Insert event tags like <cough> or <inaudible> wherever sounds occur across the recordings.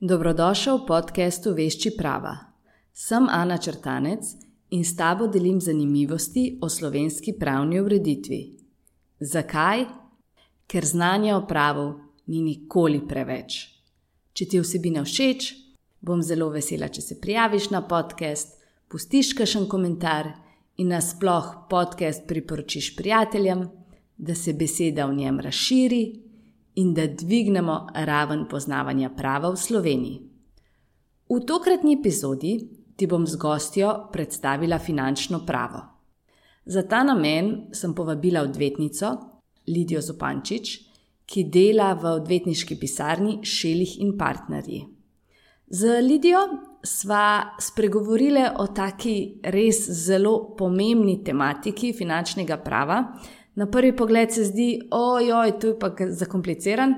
Dobrodošel v podkastu Vešči prava. Sem Ana Črtanec in s tabo delim zanimivosti o slovenski pravni ureditvi. Zakaj? Ker znanja o pravu ni nikoli preveč. Če ti vsebina všeč, bom zelo vesela, če se prijaviš na podcast, pustiš kakšen komentar in nasploh podcast priporočiš prijateljem, da se beseda v njem razširi in da dvignemo raven poznavanja prava v Sloveniji. V tokratni epizodi ti bom z gostjo predstavila finančno pravo. Za ta namen sem povabila odvetnico Lidijo Zopančič, ki dela v odvetniški pisarni Šelih in partnerji. Z Lidijo sva spregovorili o taki res zelo pomembni tematiki finančnega prava, na prvi pogled se zdi, ojoj, to je pa zakompliciran,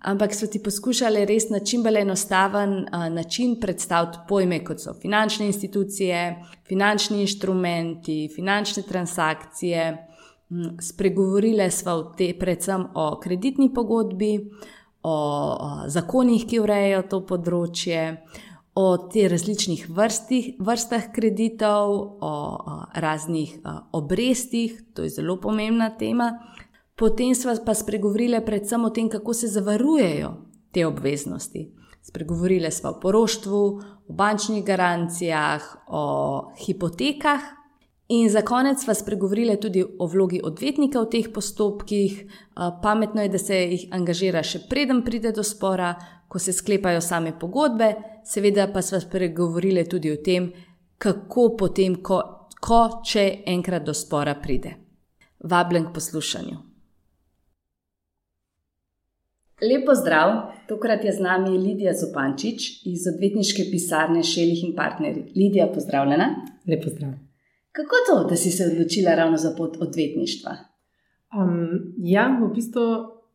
ampak so ti poskušali res na čim bolj enostaven uh, način predstaviti pojme, kot so finančne institucije, finančni inštrumenti, finančne transakcije. Um, spregovorile smo predvsem o kreditni pogodbi, o, o zakonih, ki urejajo to področje o teh različnih vrstih, vrstah kreditov, o, o raznih o, obrestih, to je zelo pomembna tema. Potem smo pa spregovorili predvsem o tem, kako se zavarujejo te obveznosti. Spregovorili smo o poroštvu, o bančnih garancijah, o hipotekah. In za konec smo spregovorili tudi o vlogi odvetnika v teh postopkih. Pametno je, da se jih angažira še preden pride do spora, ko se sklepajo same pogodbe, seveda pa smo spregovorili tudi o tem, kako potem, ko, ko če enkrat do spora pride. Vabljen k poslušanju. Lepo zdrav, tokrat je z nami Lidija Zopančič iz odvetniške pisarne Šelih in partnerji. Lidija, pozdravljena. Lepo zdrav. Kako to, da si se odločila ravno za pot odvetništva? Um, ja, v bistvu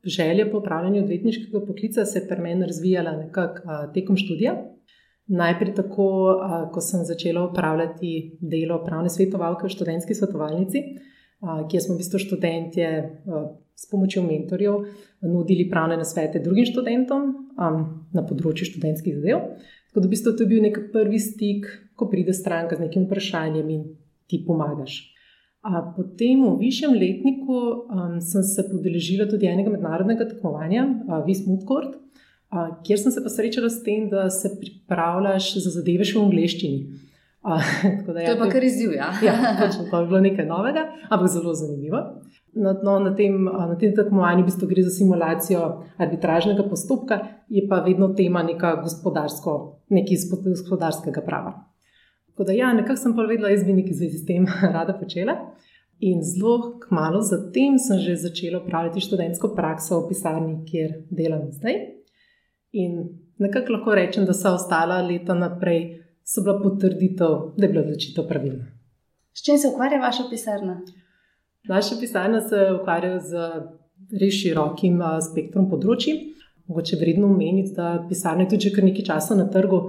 želja po upravljanju odvetniškega poklica se je pri meni razvijala nekako tekom študija. Najprej tako, ko sem začela upravljati delo pravne svetovalke v študentski svetovalnici, kjer smo v bistvu študentje s pomočjo mentorjev nudili pravne nasvete drugim študentom na področju študentskih zadev. Tako da v bistvu to je bil nek prvi stik, ko pride stranka z nekim vprašanjem in ti pomagaš. Potem v višjem letniku um, sem se podeležila tudi enega mednarodnega tekmovanja, uh, Vismut Court, uh, kjer sem se pa srečala s tem, da se pripravljaš za zadeve še v angleščini. Uh, <laughs> da, ja, to je pa kar izziv. Ja, ja točno, to je bilo nekaj novega, ampak zelo zanimivo. Na, no, na, tem, na tem tekmovanju v bistvu gre za simulacijo arbitražnega postopka, je pa vedno tema nekaj gospodarskega prava. Tako da, ja, nekako sem pa vedela, da bi nekaj zvezi s tem <laughs> rada počela. In zelo kmalo zatem sem že začela upravljati študentsko prakso v pisarni, kjer delam zdaj. In nekako lahko rečem, da so ostala leta naprej, so bila potrditev, da je bila odločitev pravilna. S čim se ukvarja vaša pisarna? Naša pisarna se ukvarja z res širokim spektrom področji. Mogoče vredno omeniti, da pisarna je tudi kar nekaj časa na trgu.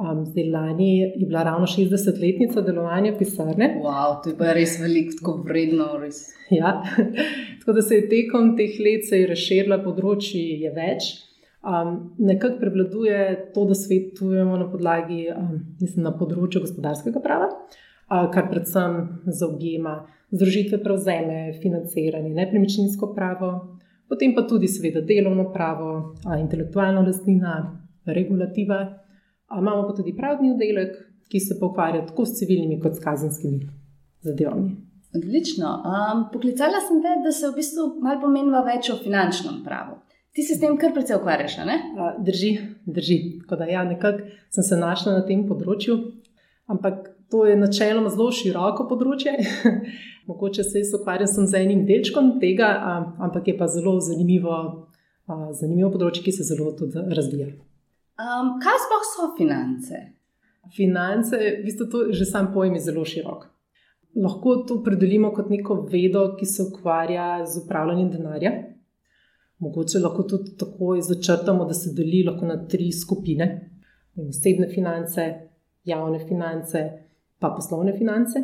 Um, zdaj, lani je bila ravno 60-letnica delovanja pisarne. Wow, to je pa res veliko, tako vredno. Res. Ja, <laughs> tako da se je tekom teh let razširila področje, je več. Um, nekako prevladuje to, da svetujemo na podlagi, um, mislim, na področju gospodarskega prava, uh, kar predvsem zaobjema združitve prevzeme, financiranje, nepremičninsko pravo, potem pa tudi, seveda, delovno pravo, uh, intelektualna lastnina, regulativa. Imamo pa tudi pravni oddelek, ki se ukvarja tako s civilnimi kot s kazenskimi zadevami. Odlično. Um, poklicala sem te, da se v bistvu malo pomenila več o finančnem pravu. Ti se s tem kar precej ukvarjaš, ne? Drži, drži. Tako da ja, nekako sem se znašla na tem področju, ampak to je načeloma zelo široko področje. <laughs> Mogoče se jaz ukvarjam z enim delčkom tega, ampak je pa zelo zanimivo, zanimivo področje, ki se zelo tudi razvija. Um, kaj sploh so finance? Finance, v bistvu, to je že sam pojem zelo širok. Lahko to opredelimo kot neko vedo, ki se ukvarja z upravljanjem denarja. Mogoče lahko tudi tako začrtamo, da se deli na tri skupine: osebne finance, javne finance, pa poslovne finance.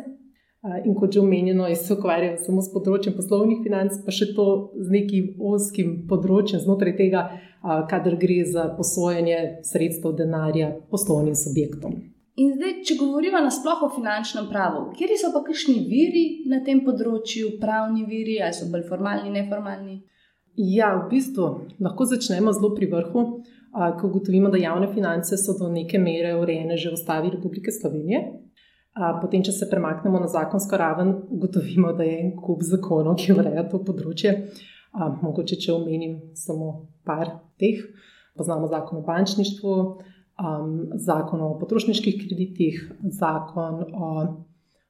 In kot že omenjeno, se ukvarjajo samo s področjem poslovnih financ, pa še to z nekim oskim področjem znotraj tega, kadar gre za posojanje sredstev denarja poslovnim subjektom. In zdaj, če govorimo nasplošno o finančnem pravu, kje so pa kakšni viri na tem področju, pravni viri, ali so bolj formalni, neformalni? Ja, v bistvu lahko začnemo zelo pri vrhu, ko ugotovimo, da javne finance so do neke mere urejene že v ustavi Republike Slovenije. Potem, če se premaknemo na zakonsko raven, ugotovimo, da je en kup zakonov, ki ureja to področje. Mogoče, če omenim samo par teh, poznamo zakon o bančništvu um, zakon o potrošniških kreditih, zakon o,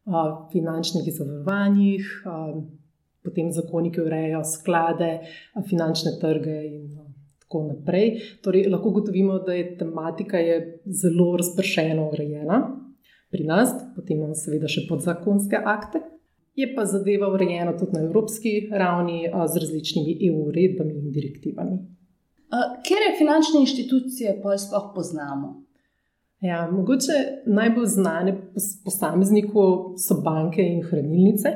o finančnih zavarovanjih, um, potem zakoni, ki urejajo sklade, finančne trge in tako naprej. Torej, lahko gotovimo, da je tematika je zelo razpršeno urejena pri nas, potem imamo seveda še podzakonske akte. Je pa zadeva urejena tudi na evropski ravni z različnimi EU uredbami in direktivami. Kere finančne inštitucije pa sploh poznamo? Ja, mogoče najbolj znane posamezniku so banke in hranilnice.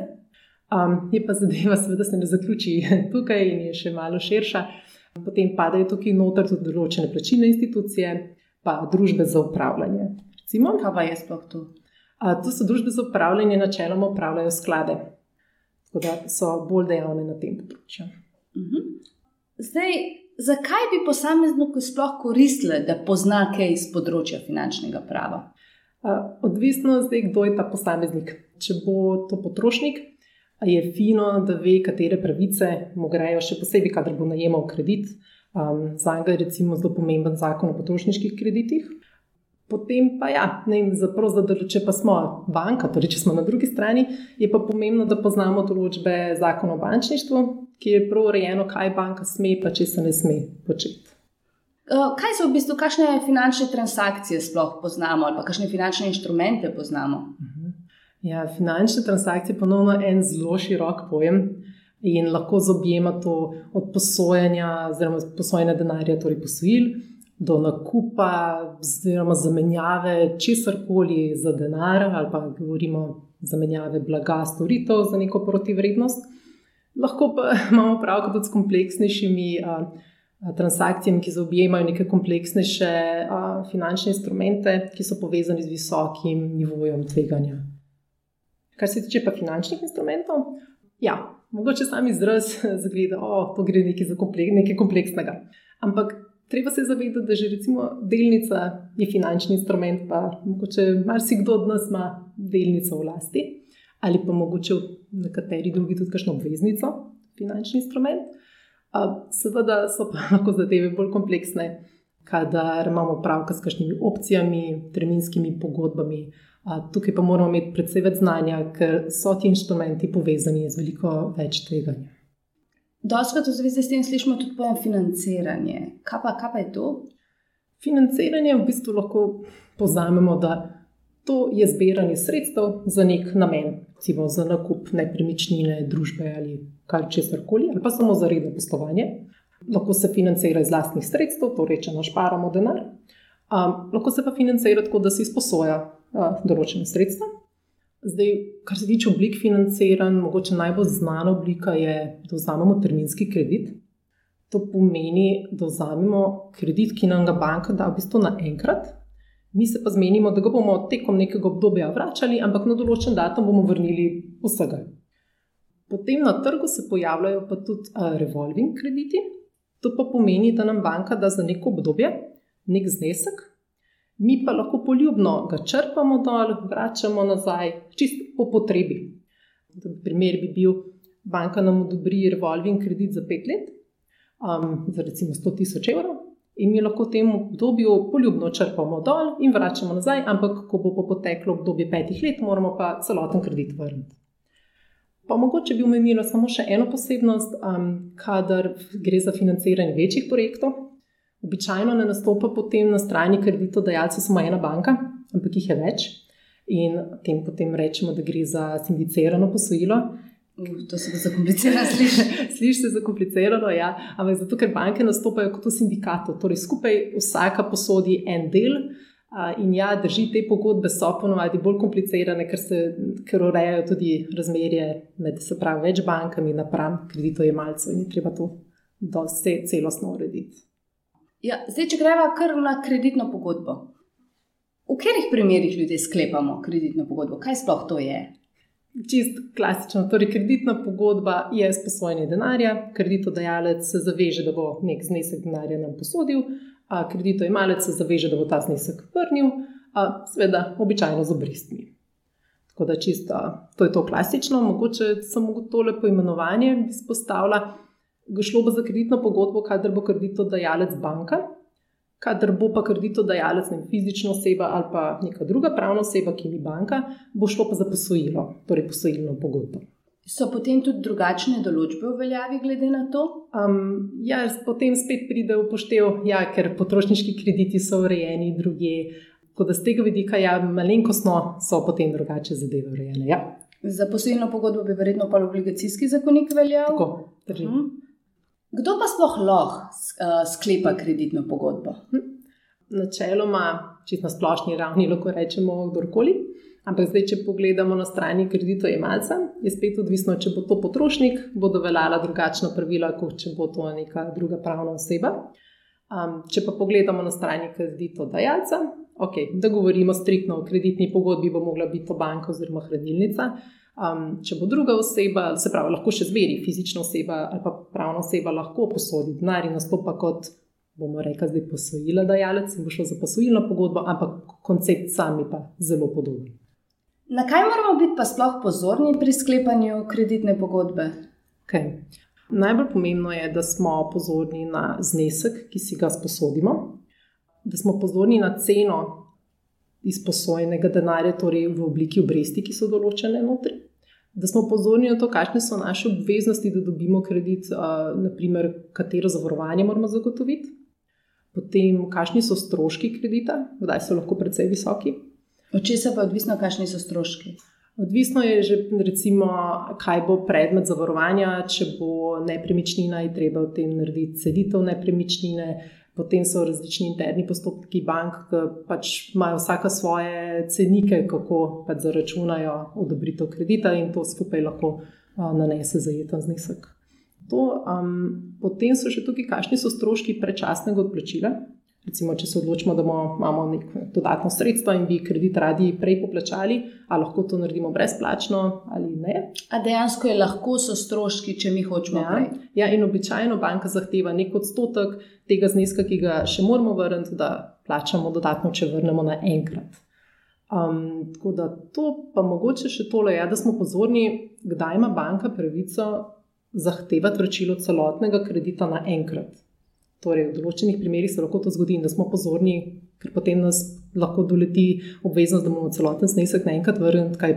Um, je pa zadeva, seveda, se ne zaključi tukaj in je še malo širša. Potem padajo tukaj noter tudi določene plačilne institucije, pa družbe za upravljanje. Recimo, kaj pa je sploh tu? To so družbe za upravljanje, načeloma upravljajo sklade, tako da so bolj dejavne na tem področju. Uh mhm. -huh. Zdaj, zakaj bi posamezniku sploh koristile, da pozna kaj iz področja finančnega prava? Odvisno je, kdo je ta posameznik. Če bo to potrošnik, je fino, da ve, katere pravice mu grejo, še posebej, kadar bo najemal kredit. Um, za njega je recimo zelo pomemben zakon o potrošniških kreditih. Potem pa ja, ne, zaprosto, da če pa smo banka, torej če smo na drugi strani, je pa pomembno, da poznamo določbe zakona o bančništvu, ki je prav urejeno, kaj banka sme, pa če se ne sme početi. Kaj so v bistvu, kakšne finančne transakcije sploh poznamo, ali pa kakšne finančne inštrumente poznamo? Mhm. Ja, finančne transakcije je ponovno en zelo širok pojem in lahko zobjema to od posojanja, oziroma posojanja denarja, torej posojil, do nakupa, oziroma zamenjave česar koli za denar, ali pa govorimo zamenjave blaga, storitev za neko protivrednost lahko pa <laughs> imamo pravko tudi s kompleksnejšimi a, a, transakcijami, ki zaobjemajo neke kompleksnejše a, finančne instrumente, ki so povezani z visokim nivojem tveganja. Kar se tiče pa finančnih instrumentov, ja, mogoče sam izraz <laughs> zgleda, da to gre nekaj, komplek, nekaj kompleksnega. Ampak treba se zavedati, da že recimo delnica je finančni instrument, pa mogoče marsikdo od nas ima delnico v lasti ali pa mogoče nekateri drugi tudi kakšno obveznico, finančni instrument. Seveda so pa <laughs> lahko zadeve bolj kompleksne, kadar imamo pravka s kakšnimi opcijami, terminskimi pogodbami. Tukaj pa moramo imeti predvsej več znanja, ker so ti inštrumenti povezani z veliko več tveganja. Doskrat v zvezi s tem slišimo tudi pojem financiranje. Kaj pa, kaj pa je to? Financiranje v bistvu lahko povzamemo, da to je zbiranje sredstev za nek namen recimo za nakup nepremičnine, družbe ali kar česar koli, ali pa samo za redno poslovanje. Lahko se financira iz vlastnih sredstev, torej če našparamo denar. Um, lahko se pa financira tako, da se izposoja uh, določene sredstva. Zdaj, kar se tiče oblik financiranja, mogoče najbolj znana oblika je, da vzamemo terminski kredit. To pomeni, da vzamemo kredit, ki nam ga banka da v bistvu naenkrat, Mi se pa zmenimo, da ga bomo tekom nekega obdobja vračali, ampak na določen datum bomo vrnili vsega. Potem na trgu se pojavljajo pa tudi revolving krediti. To pa pomeni, da nam banka da za neko obdobje nek znesek, mi pa lahko poljubno ga črpamo dol, vračamo nazaj, čisto po potrebi. Primer bi bil, banka nam odobri revolving kredit za pet let, um, za recimo 100 tisoč evrov, in mi lahko v tem obdobju poljubno črpamo dol in vračamo nazaj, ampak ko bo poteklo obdobje petih let, moramo pa celoten kredit vrniti. Pa mogoče bi omenila samo še eno posebnost, um, kadar gre za financiranje večjih projektov. Običajno ne nastopa potem na strani kreditodajalca samo ena banka, ampak jih je več. In tem potem rečemo, da gre za sindicirano posojilo, To se zakomplicirano sliši. <laughs> sliši se zakomplicirano, ja, ampak zato, ker banke nastopajo kot v sindikatu, torej skupaj vsaka posodi en del. In ja, drži te pogodbe, so ponovadi bolj komplicirane, ker se ker urejajo tudi razmerje med pravi, več bankami napram kreditojemalcev in treba to dosti celostno urediti. Ja, zdaj, če greva kar na kreditno pogodbo. V katerih primerih ljudje sklepamo kreditno pogodbo? Kaj sploh to je? Čist klasično. Torej, kreditna pogodba je sposojanje denarja, kreditodajalec se zaveže, da bo nek znesek denarja nam posodil, kreditojemalec se zaveže, da bo ta znesek vrnil, seveda, običajno z obrestmi. Tako da, čisto, to je to klasično, mogoče samo tole poimenovanje bi izpostavila. Šlo bo za kreditno pogodbo, kadar bo kreditodajalec banka, kadar bo pa kreditodajalec, ne fizična oseba ali pa neka druga pravna oseba, ki ni banka, bo šlo pa za posojilo, torej posojilno pogodbo. So potem tudi drugačne določbe v veljavi, glede na to? Um, ja, potem spet pride v poštev, ja, ker potrošniški krediti so urejeni druge. Tako da z tega vidika, ja, malenkostno so potem drugače zadeve urejene. Ja. Za posojilno pogodbo bi verjetno pa obligacijski zakonik veljal. Tako, držim. Mhm. Kdo pa sploh lahko uh, sklepa kreditno pogodbo? Hm. Načeloma, čisto na splošni ravni, lahko rečemo kdorkoli. Ampak zdaj, če pogledamo na strani kreditojemalca, je spet odvisno, če bo to potrošnik, bodo veljala drugačna pravila, kot če bo to neka druga pravna oseba. Um, če pa pogledamo na strani kreditodajalca, okay, da govorimo striktno o kreditni pogodbi, bo mogla biti to banka oziroma hranilnica. Um, če bo druga oseba, se pravi, lahko še zveri, fizična oseba ali pa pravna oseba, lahko posodi denar in nastopa kot, bomo rekli, zdaj posojila dajalec in bo šlo za posojilno pogodbo, ampak koncept sami pa zelo podoben. Na kaj moramo biti pa sploh pozorni pri sklepanju kreditne pogodbe? Okay. Najbolj pomembno je, da smo pozorni na znesek, ki si ga sposodimo, da smo pozorni na ceno izposojenega denarja, torej v obliki obresti, ki so določene notri. Da smo pozorni na to, kakšne so naše obveznosti, da dobimo kredit, naprimer, katero zavarovanje moramo zagotoviti, potem, kakšni so stroški kredita, kdaj so lahko precej visoki. Od česa pa je odvisno, kakšni so stroški? Odvisno je že, recimo, kaj bo predmet zavarovanja, če bo nepremičnina, je treba v tem narediti ceditev nepremičnine. Potem so različni interni postopki bank, ki pač imajo vsaka svoje cenike, kako pač zaračunajo odobritev kredita in to skupaj lahko nanese zajeten znesek. To, um, potem so še tukaj, kakšni so stroški predčasnega odplačila. Recimo, če se odločimo, da imamo neko dodatno sredstvo in bi kredit radi prej poplačali, ali lahko to naredimo brezplačno ali ne. A dejansko je lahko so stroški, če mi hočemo. Ja, ja in običajno banka zahteva nek odstotek tega zneska, ki ga še moramo vrniti, da plačamo dodatno, če vrnemo na enkrat. Um, tako da to pa mogoče še tole je, da smo pozorni, kdaj ima banka pravico zahtevati vračilo celotnega kredita na enkrat. Torej, v določenih primerjih se lahko to zgodi, da smo pozorni, ker potem nas lahko doleti obveznost, da bomo celoten znesek naenkrat vrnili, kar,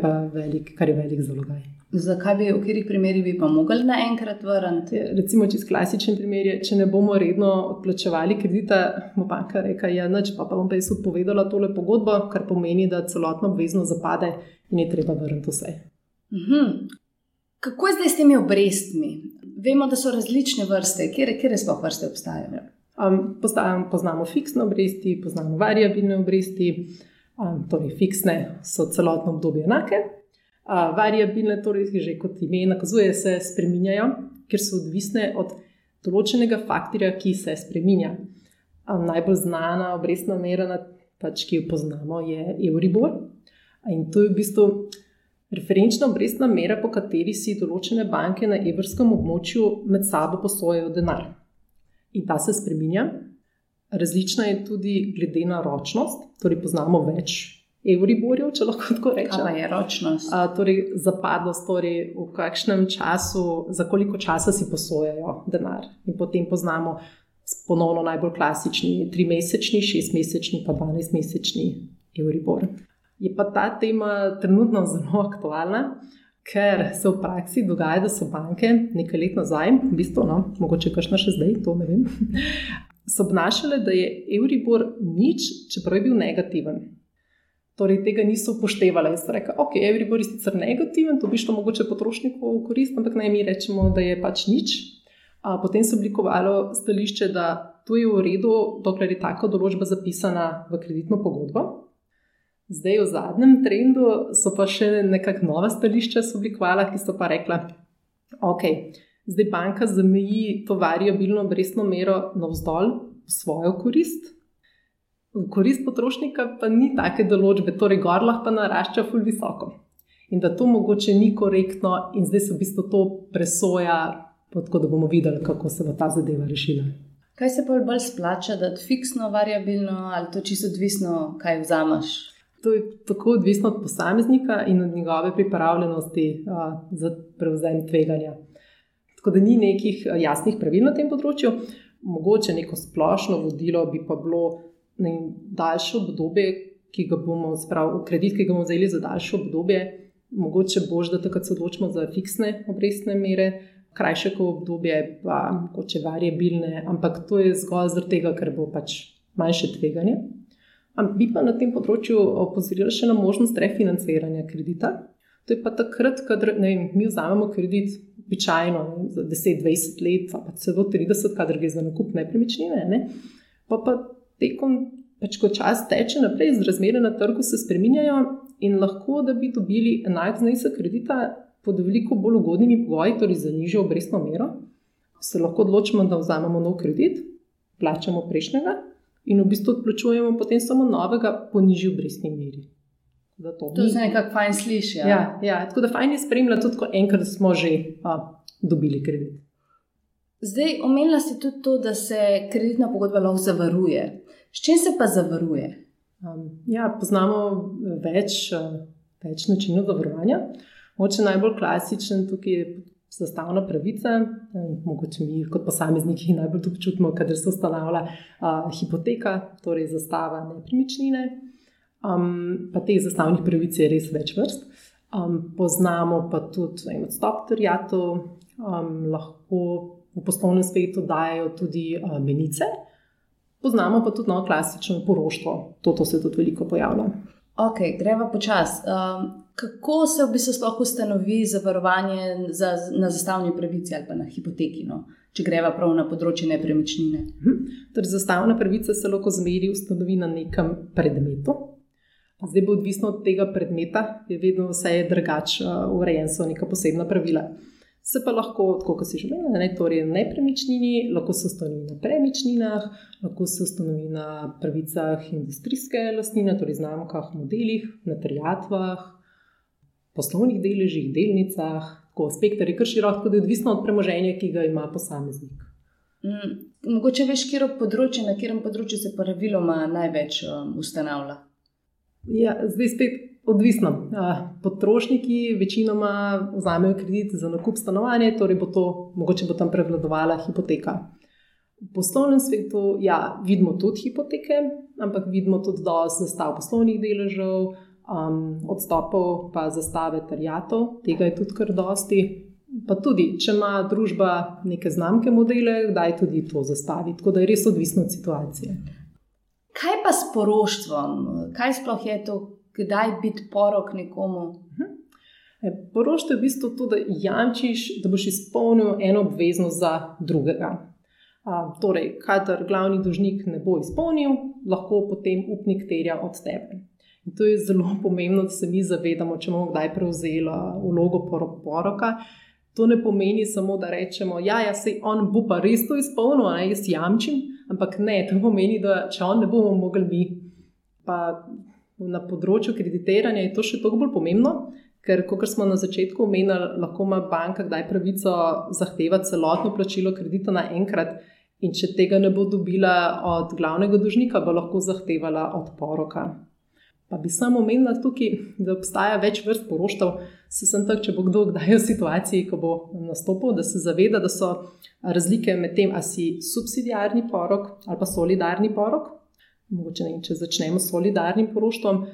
kar je velik zalogaj. Zakaj bi, v katerih primerih bi pa mogli naenkrat vrniti? Ja, recimo, čez klasičen primer je, če ne bomo redno odplačevali kredita, bo banka rekla: Ja, noč pa, pa bom pa jaz odpovedala tole pogodbo, kar pomeni, da celotno obveznost zapade in je treba vrniti vse. Mhm. Kako je zdaj s temi obrestmi? Vemo, da so različne vrste, kje, kje sploh vrste obstajajo. Um, postavim, poznamo fiksne obresti, poznamo variabilne obresti. Um, torej, fiksne so celotno obdobje enake, uh, variabilne, torej, že kot ime nakazuje, se spreminjajo, ker so odvisne od določenega faktorja, ki se spreminja. Um, najbolj znana obrestna mera, pač, ki jo poznamo, je Euribor. In to je v bistvu Referenčna obrestna mera, po kateri si določene banke na evrskem območju med sabo posojajo denar. In ta se spremenja. Različna je tudi glede na ročnost, torej poznamo več evriborjev, če lahko tako rečemo. Kaj je ročnost? A, torej, zapadlost, torej v kakšnem času, za koliko časa si posojajo denar. In potem poznamo ponovno najbolj klasični, trimesečni, šestmesečni, pa dvanajstmesečni evribor. Je pa ta tema trenutno zelo aktualna, ker se v praksi dogaja, da so banke nekaj let nazaj, v bistvu, no, mogoče kašno še zdaj, to ne vem, so obnašale, da je Euribor nič, čeprav je bil negativen. Torej, tega niso upoštevali. Jaz rečem, ok, Euribor je sicer negativen, to bi šlo mogoče potrošniku v korist, ampak naj mi rečemo, da je pač nič. A potem se je oblikovalo stališče, da to je v redu, dokler je tako določba zapisana v kreditno pogodbo. Zdaj, v zadnjem trendu so pa še nekakšna nova stališča oblikovala, ki so pa rekla, ok, zdaj banka zameji to variabilno obrestno mero navzdol, svojo korist. V korist potrošnika pa ni take določbe, torej gor lahko narašča ful visoko. In da to mogoče ni korektno, in zdaj se v bistvu to presoja, tako da bomo videli, kako se bo ta zadeva rešila. Kaj se pa bolj splača, da je fiksno, variabilno ali to čisto odvisno, kaj vzameš? To je tako odvisno od posameznika in od njegove pripravljenosti a, za prevzem tveganja. Tako da ni nekih jasnih pravil na tem področju. Mogoče neko splošno vodilo bi pa bilo ne, daljše obdobje, ki ga bomo, spravo, kredit, ki ga bomo vzeli za daljše obdobje. Mogoče bož, da takrat se odločimo za fiksne obrestne mere, krajše obdobje, pa mogoče variabilne, ampak to je zgolj zaradi tega, ker bo pač manjše tveganje. Bi pa na tem področju opozorila še na možnost refinanciranja kredita. To je pa takrat, ko mi vzamemo kredit, običajno za 10-20 let, pa celo 30, kadar gre za nakup nepremičnine. Ne? Pa pa tekom, pač ko čas teče naprej, z razmere na trgu se spremenjajo in lahko, da bi dobili enak znesek kredita, pod veliko bolj ugodnimi pogoji, torej za nižjo obrestno mero, se lahko odločimo, da vzamemo nov kredit, plačamo prejšnjega in v bistvu odplačujemo potem samo novega po nižji obrestni meri. To, to se nekako fajn sliši. Ja? Ja, ja, tako da fajn je spremljati tudi, ko enkrat smo že a, dobili kredit. Zdaj, omenila si tudi to, da se kreditna pogodba lahko zavaruje. S čim se pa zavaruje? Um, ja, poznamo več, več načinov zavarovanja. Moče najbolj klasičen tukaj je zastavna pravica. Mogoče mi, kot posamezniki, najbolj to občutimo, kadar se ustanavlja uh, hipoteka, torej zastava nepremičnine. Um, pa teh zastavnih pravic je res več vrst. Um, poznamo pa tudi odstop terjatov, um, lahko v poslovnem svetu dajo tudi uh, menice. Poznamo pa tudi novo klasično poroštvo, to, to se tudi veliko pojavlja. Ok, greva počasi. Um, kako se v bistvu sploh ustanovi zavarovanje za, na zastavni pravici ali pa na hipoteki, no? če greva prav na področje nepremičnine? Mhm. Torej, zastavna pravica se lahko zmeri ustanovi na nekem predmetu. Zdaj bo odvisno od tega predmeta, je vedno vse drugače uh, urejen, so neka posebna pravila. Se pa lahko, kot si že omenil, ne, torej na nepremičnini, lahko se ustanovi na premičninah, lahko se ustanovi na pravicah industrijske lastnine, torej znamkah, modelih, na terjatvah, poslovnih deležih, delnicah, tako spektr je kar širok, tako da je odvisno od premoženja, ki ga ima posameznik. Mm, mogoče veš, kje je področje, na katerem področju se praviloma največ um, ustanavlja? Ja, zdaj spet odvisno. Potrošniki večinoma vzamejo kredit za nakup stanovanja, torej bo to, mogoče bo tam prevladovala hipoteka. V poslovnem svetu ja, vidimo tudi hipoteke, ampak vidimo tudi dosti zastav poslovnih deležev, um, odstopov, pa zastave terjatov, tega je tudi kar dosti. Pa tudi, če ima družba neke znamke modele, kdaj tudi to zastavi. Tako da je res odvisno od situacije. Kaj pa s poroštvom? Kaj sploh je to, kdaj biti porok nekomu. Mhm. E, poroštvo je v bistvu to, da jamčiš, da boš izpolnil eno obveznost za drugega. A, torej, kadar glavni dužnik ne bo izpolnil, lahko potem upnik terja od tebe. In to je zelo <laughs> pomembno, da se mi zavedamo, če bomo kdaj prevzeli vlogo poroka. To ne pomeni samo, da rečemo, da ja, ja, se on bo pa res to izpolnil, a jaz jamčim. Ampak ne, to pomeni, da če on ne bomo mogli mi. Pa na področju kreditiranja je to še toliko bolj pomembno, ker, kot smo na začetku omenili, lahko ima banka kdaj pravico zahtevati celotno plačilo kredita naenkrat. In če tega ne bo dobila od glavnega dužnika, bo lahko zahtevala od poroka. Pa bi samo omenila tukaj, da obstaja več vrst poroštev. Se sem tak, če bo kdo kdaj v situaciji, ko bo nastopil, da se zaveda, da so razlike med tem, ali si subsidijarni porok ali pa solidarni porok mogoče ne, če začnemo s solidarnim poroštvom,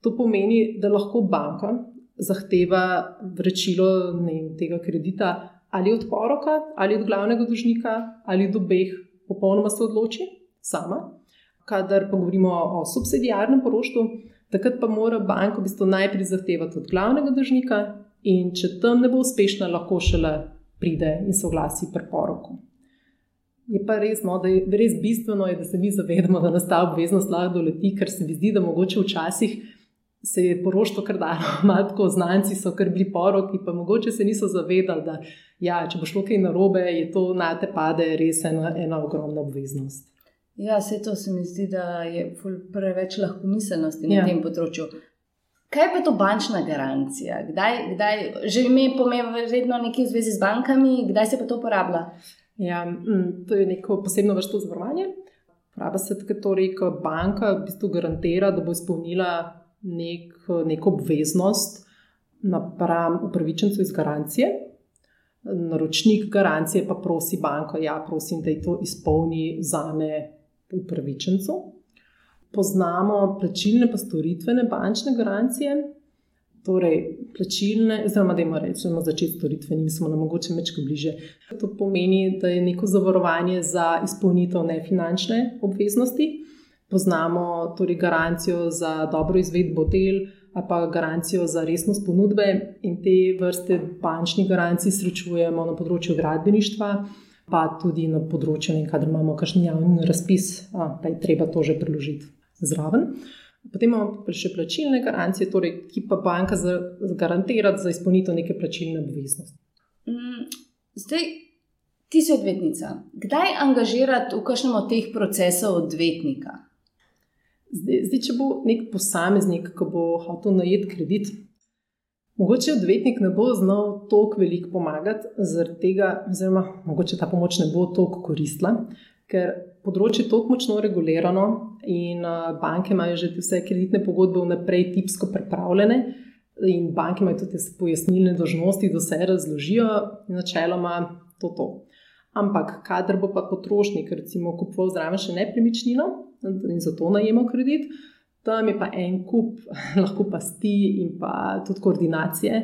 to pomeni, da lahko banka zahteva vračilo ne, tega kredita ali od poroka, ali od glavnega dužnika, ali od obeh, popolnoma se odloči sama. Kadar pa govorimo o subsidijarnem poroštvu, takrat pa mora banka v bistvu najprej zahtevati od glavnega dužnika, in če tam ne bo uspešna, lahko šele pride in se oglasi pri poroku. Je pa res, no, da je res bistveno, je, da se mi zavedamo, da nas ta obveznost lahko doleti, ker se mi zdi, da mogoče včasih se je poroštvo kar dalo, <laughs> malo tako znanci so kar bili poroki, pa mogoče se niso zavedali, da ja, če bo šlo kaj narobe, je to na te pade res ena, ena ogromna obveznost. Ja, vse to se mi zdi, da je preveč lahko miselnosti na Ja. tem področju. Kaj pa je to bančna garancija? Kdaj, kdaj, že ime pomeni vedno nekaj v zvezi z bankami, kdaj se pa to uporablja? Ja, mm, to je neko posebno vrsto zavarovanja. Pravi se tako, torej, ko banka v bistvu garantira, da bo izpolnila nek, neko obveznost napram upravičencu iz garancije. Naročnik garancije pa prosi banko, ja, prosim, da je to izpolni za me upravičencu. Poznamo plačilne pa storitvene bančne garancije. Torej, plačilne, oziroma da imamo rečemo začeti storitveni, smo nam mogoče mečko bliže. To pomeni, da je neko zavarovanje za izpolnitev nefinančne obveznosti. Poznamo torej garancijo za dobro izvedbo del, ali pa garancijo za resnost ponudbe, in te vrste bančnih garancij srečujemo na področju gradbeništva, pa tudi na področju, kadar imamo kakšen javni razpis, a, pa je treba to že priložiti zraven. Potem imamo še plačilne garancije, torej, ki pa banka garantira za izpolnitev neke plačilne obveznosti. Mm, Zdaj, ti si odvetnica. Kdaj angažirati v kakšnem od teh procesov odvetnika? Zdaj, zdaj, če bo nek posameznik, ki bo hotel najeti kredit, mogoče odvetnik ne bo znal toliko veliko pomagati, zaradi tega, oziroma mogoče ta pomoč ne bo toliko koristila, ker področje je tako močno regulirano in a, banke imajo že vse kreditne pogodbe vnaprej tipsko pripravljene. In banke imajo tudi te pojasnilne dožnosti, da vse razložijo, in načeloma to to. Ampak, kadar bo pa potrošnik, recimo, kupoval zraven še nepremičnino in zato najemal kredit, tam je pa en kup, <laughs> lahko pasti in pa tudi koordinacije.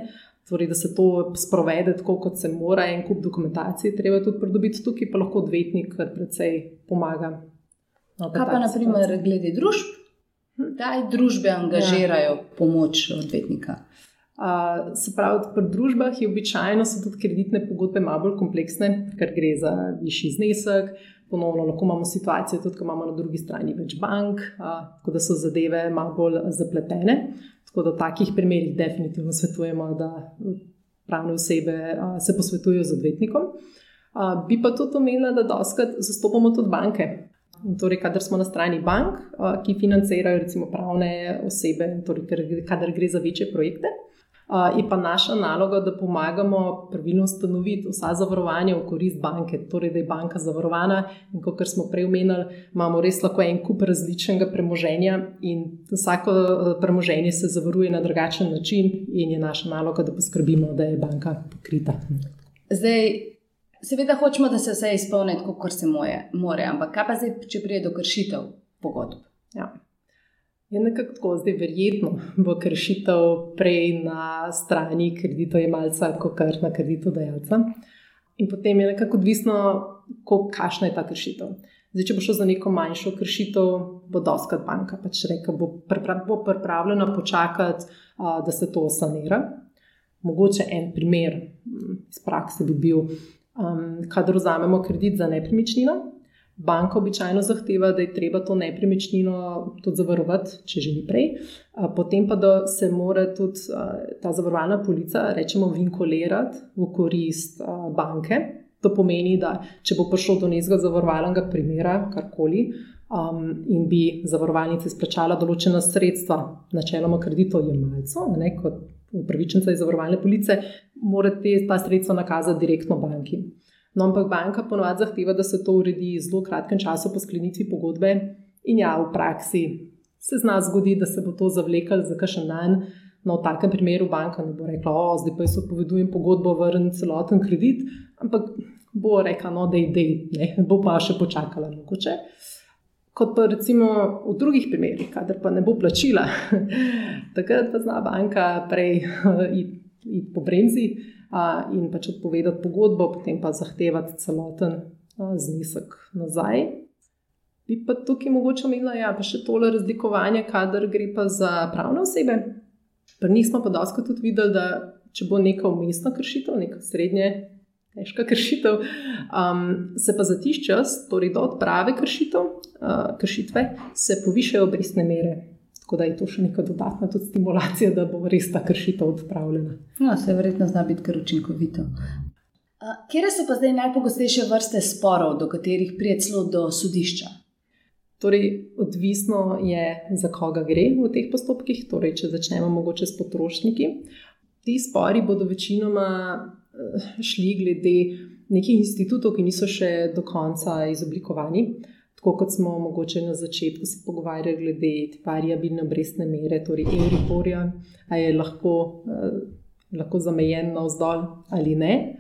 Torej, da se to sprovede tako, kot se mora, en kup dokumentacije, treba tudi pridobiti tukaj, pa lahko odvetnik kar precej pomaga. No, Kaj pa, naprimer, glede družb? Kdaj družbe angažirajo pomoč odvetnika? Uh, se pravi, pri družbah je običajno tudi kreditne pogodbe malo bolj kompleksne, ker gre za višji znesek. Ponovno lahko imamo situacijo, tudi ko imamo na drugi strani več bank, uh, tako da so zadeve malo bolj zapletene. Tako da v takih primerih definitivno svetujemo, da pravne osebe uh, se posvetujejo z odvetnikom. Uh, bi pa tudi omenila, da doskrat zastopamo tudi banke. Torej, kadar smo na strani bank, uh, ki financirajo recimo pravne osebe, torej, kadar gre za večje projekte. Uh, je pa naša naloga, da pomagamo pravilno ustanoviti vsa zavarovanja v korist banke, torej da je banka zavarovana. In kot smo prej omenili, imamo res lahko en kup različnega premoženja, in vsako premoženje se zavaruje na drugačen način, in je naša naloga, da poskrbimo, da je banka pokrita. Zdaj, seveda, hočemo, da se vse izpolni, kot se more, ampak kaj pa zdaj, če pride do kršitev pogodb? Ja. Je nekako tako, zdaj verjetno bo kršitev prej na strani kreditojemalca, kot kar na kreditodajalca. In potem je nekako odvisno, kakšna je ta kršitev. Zdaj, če bo šlo za neko manjšo kršitev, bo doskrat banka pač rekla, bo, pripra bo pripravljena počakati, a, da se to sanira. Mogoče en primer iz prakse bi bil, um, kadar vzamemo kredit za nepremičnino. Banka običajno zahteva, da je treba to nepremičnino tudi zavarovati, če že ni prej, potem pa da se mora tudi ta zavarovalna polica, rečemo, vinkulirati v korist banke. To pomeni, da če bo prišlo do nekega zavarovalnega primera, karkoli, um, in bi zavarovalnica izplačala določena sredstva, načeloma kreditojemalcu, kot upravičenca iz zavarovalne police, morate ta sredstva nakazati direktno banki. No, ampak banka ponovadi zahteva, da se to uredi v zelo kratkem času po sklenitvi pogodbe, in ja, v praksi se zna zgoditi, da se bo to zavleklo za kakšen dan. No, v takem primeru banka ne bo rekla, o, zdaj pa jaz odpovedujem pogodbo, vrnem celoten kredit, ampak bo rekla, no, da je ne, bo pa še počakala mogoče. Kot pa recimo v drugih primerih, kadar pa ne bo plačila, <laughs> takrat pa zna banka prej <laughs> iti it po bremzi in pač odpovedati pogodbo, potem pa zahtevati celoten znesek nazaj. Bi pa tukaj mogoče omenila, ja, je še tole razlikovanje, kadar gre pa za pravne osebe. Pri njih smo pa dosti tudi videli, da če bo neka umestna kršitev, neka srednje težka kršitev, um, se pa za tiš čas, torej do odprave kršitev, uh, kršitve, se povišajo obrestne mere. Tako da je to še neka dodatna stimulacija, da bo res ta kršitev odpravljena. No, se verjetno zna biti kar učinkovito. Kje so pa zdaj najpogostejše vrste sporov, do katerih pride celo do sodišča? Torej, odvisno je, za koga gre v teh postopkih. Torej, če začnemo mogoče s potrošniki. Ti spori bodo večinoma eh, šli glede nekih institutov, ki niso še do konca izoblikovani. Tako kot smo mogoče na začetku se pogovarjali glede variabilne obrestne mere, torej Euriporja, ali je lahko, eh, lahko zamejen na vzdolj ali ne.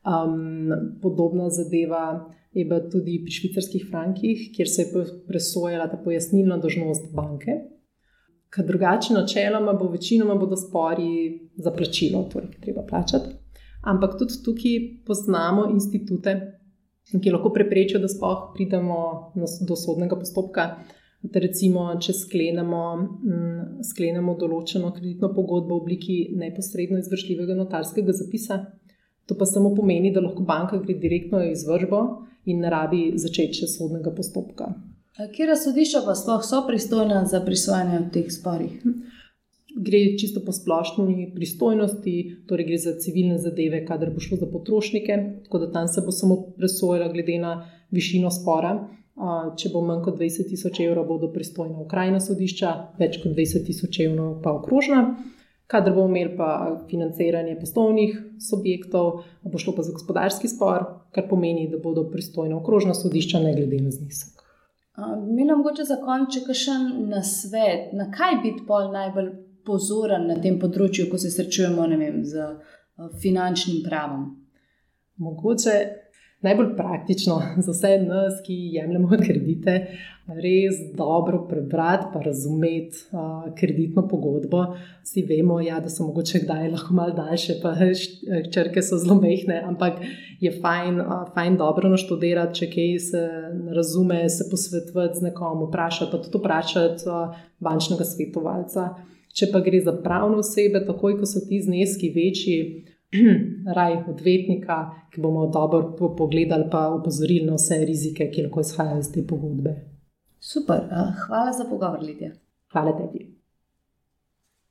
Um, podobna zadeva je bila tudi pri švicarskih frankih, kjer se je presojala ta pojasnilna dožnost banke. Ker drugače, načeloma, bo večinoma bodo spori za plačilo, torej treba plačati. Ampak tudi tukaj poznamo institute, ki lahko preprečijo, da sploh pridemo do sodnega postopka. Recimo, če sklenemo, mm, sklenemo določeno kreditno pogodbo v obliki neposredno izvršljivega notarskega zapisa, to pa samo pomeni, da lahko banka gre direktno v izvršbo in ne rabi začeti še sodnega postopka. Kje sodišča pa sploh so pristojna za prisvajanje v teh sporih? Gre čisto po splošni pristojnosti, torej gre za civilne zadeve, kadar bo šlo za potrošnike, tako da tam se bo samo presojala glede na višino spora. Če bo manj kot 20 tisoč evrov, bodo pristojna okrajna sodišča, več kot 20 tisoč evrov pa okrožna. Kadar bomo imeli pa financiranje poslovnih subjektov, bo šlo pa za gospodarski spor, kar pomeni, da bodo pristojna okrožna sodišča, ne glede na znesek. Mi nam mogoče za konec, če kažem na svet, na kaj biti pol najbolj pozoren na tem področju, ko se srečujemo vem, z finančnim pravom. Mogoče najbolj praktično za vse nas, ki jemljemo <laughs> kredite, res dobro prebrati in razumeti uh, kreditno pogodbo. Vsi vemo, ja, da so mogoče kdaj lahko malo daljše, pa črke so zelo mehne, ampak je fajn, uh, fajn dobro naštudirati, če kaj se razume, se posvetovati z nekom, vprašati, pa tudi vprašati uh, bančnega svetovalca. Če pa gre za pravne osebe, takoj ko so ti zneski večji, <clears throat> raj odvetnika, ki bomo dobro pogledali, pa upozorili na vse rizike, ki lahko izhajajo iz te pogodbe. Super, hvala za pogovor, Lidija. Hvala tebi.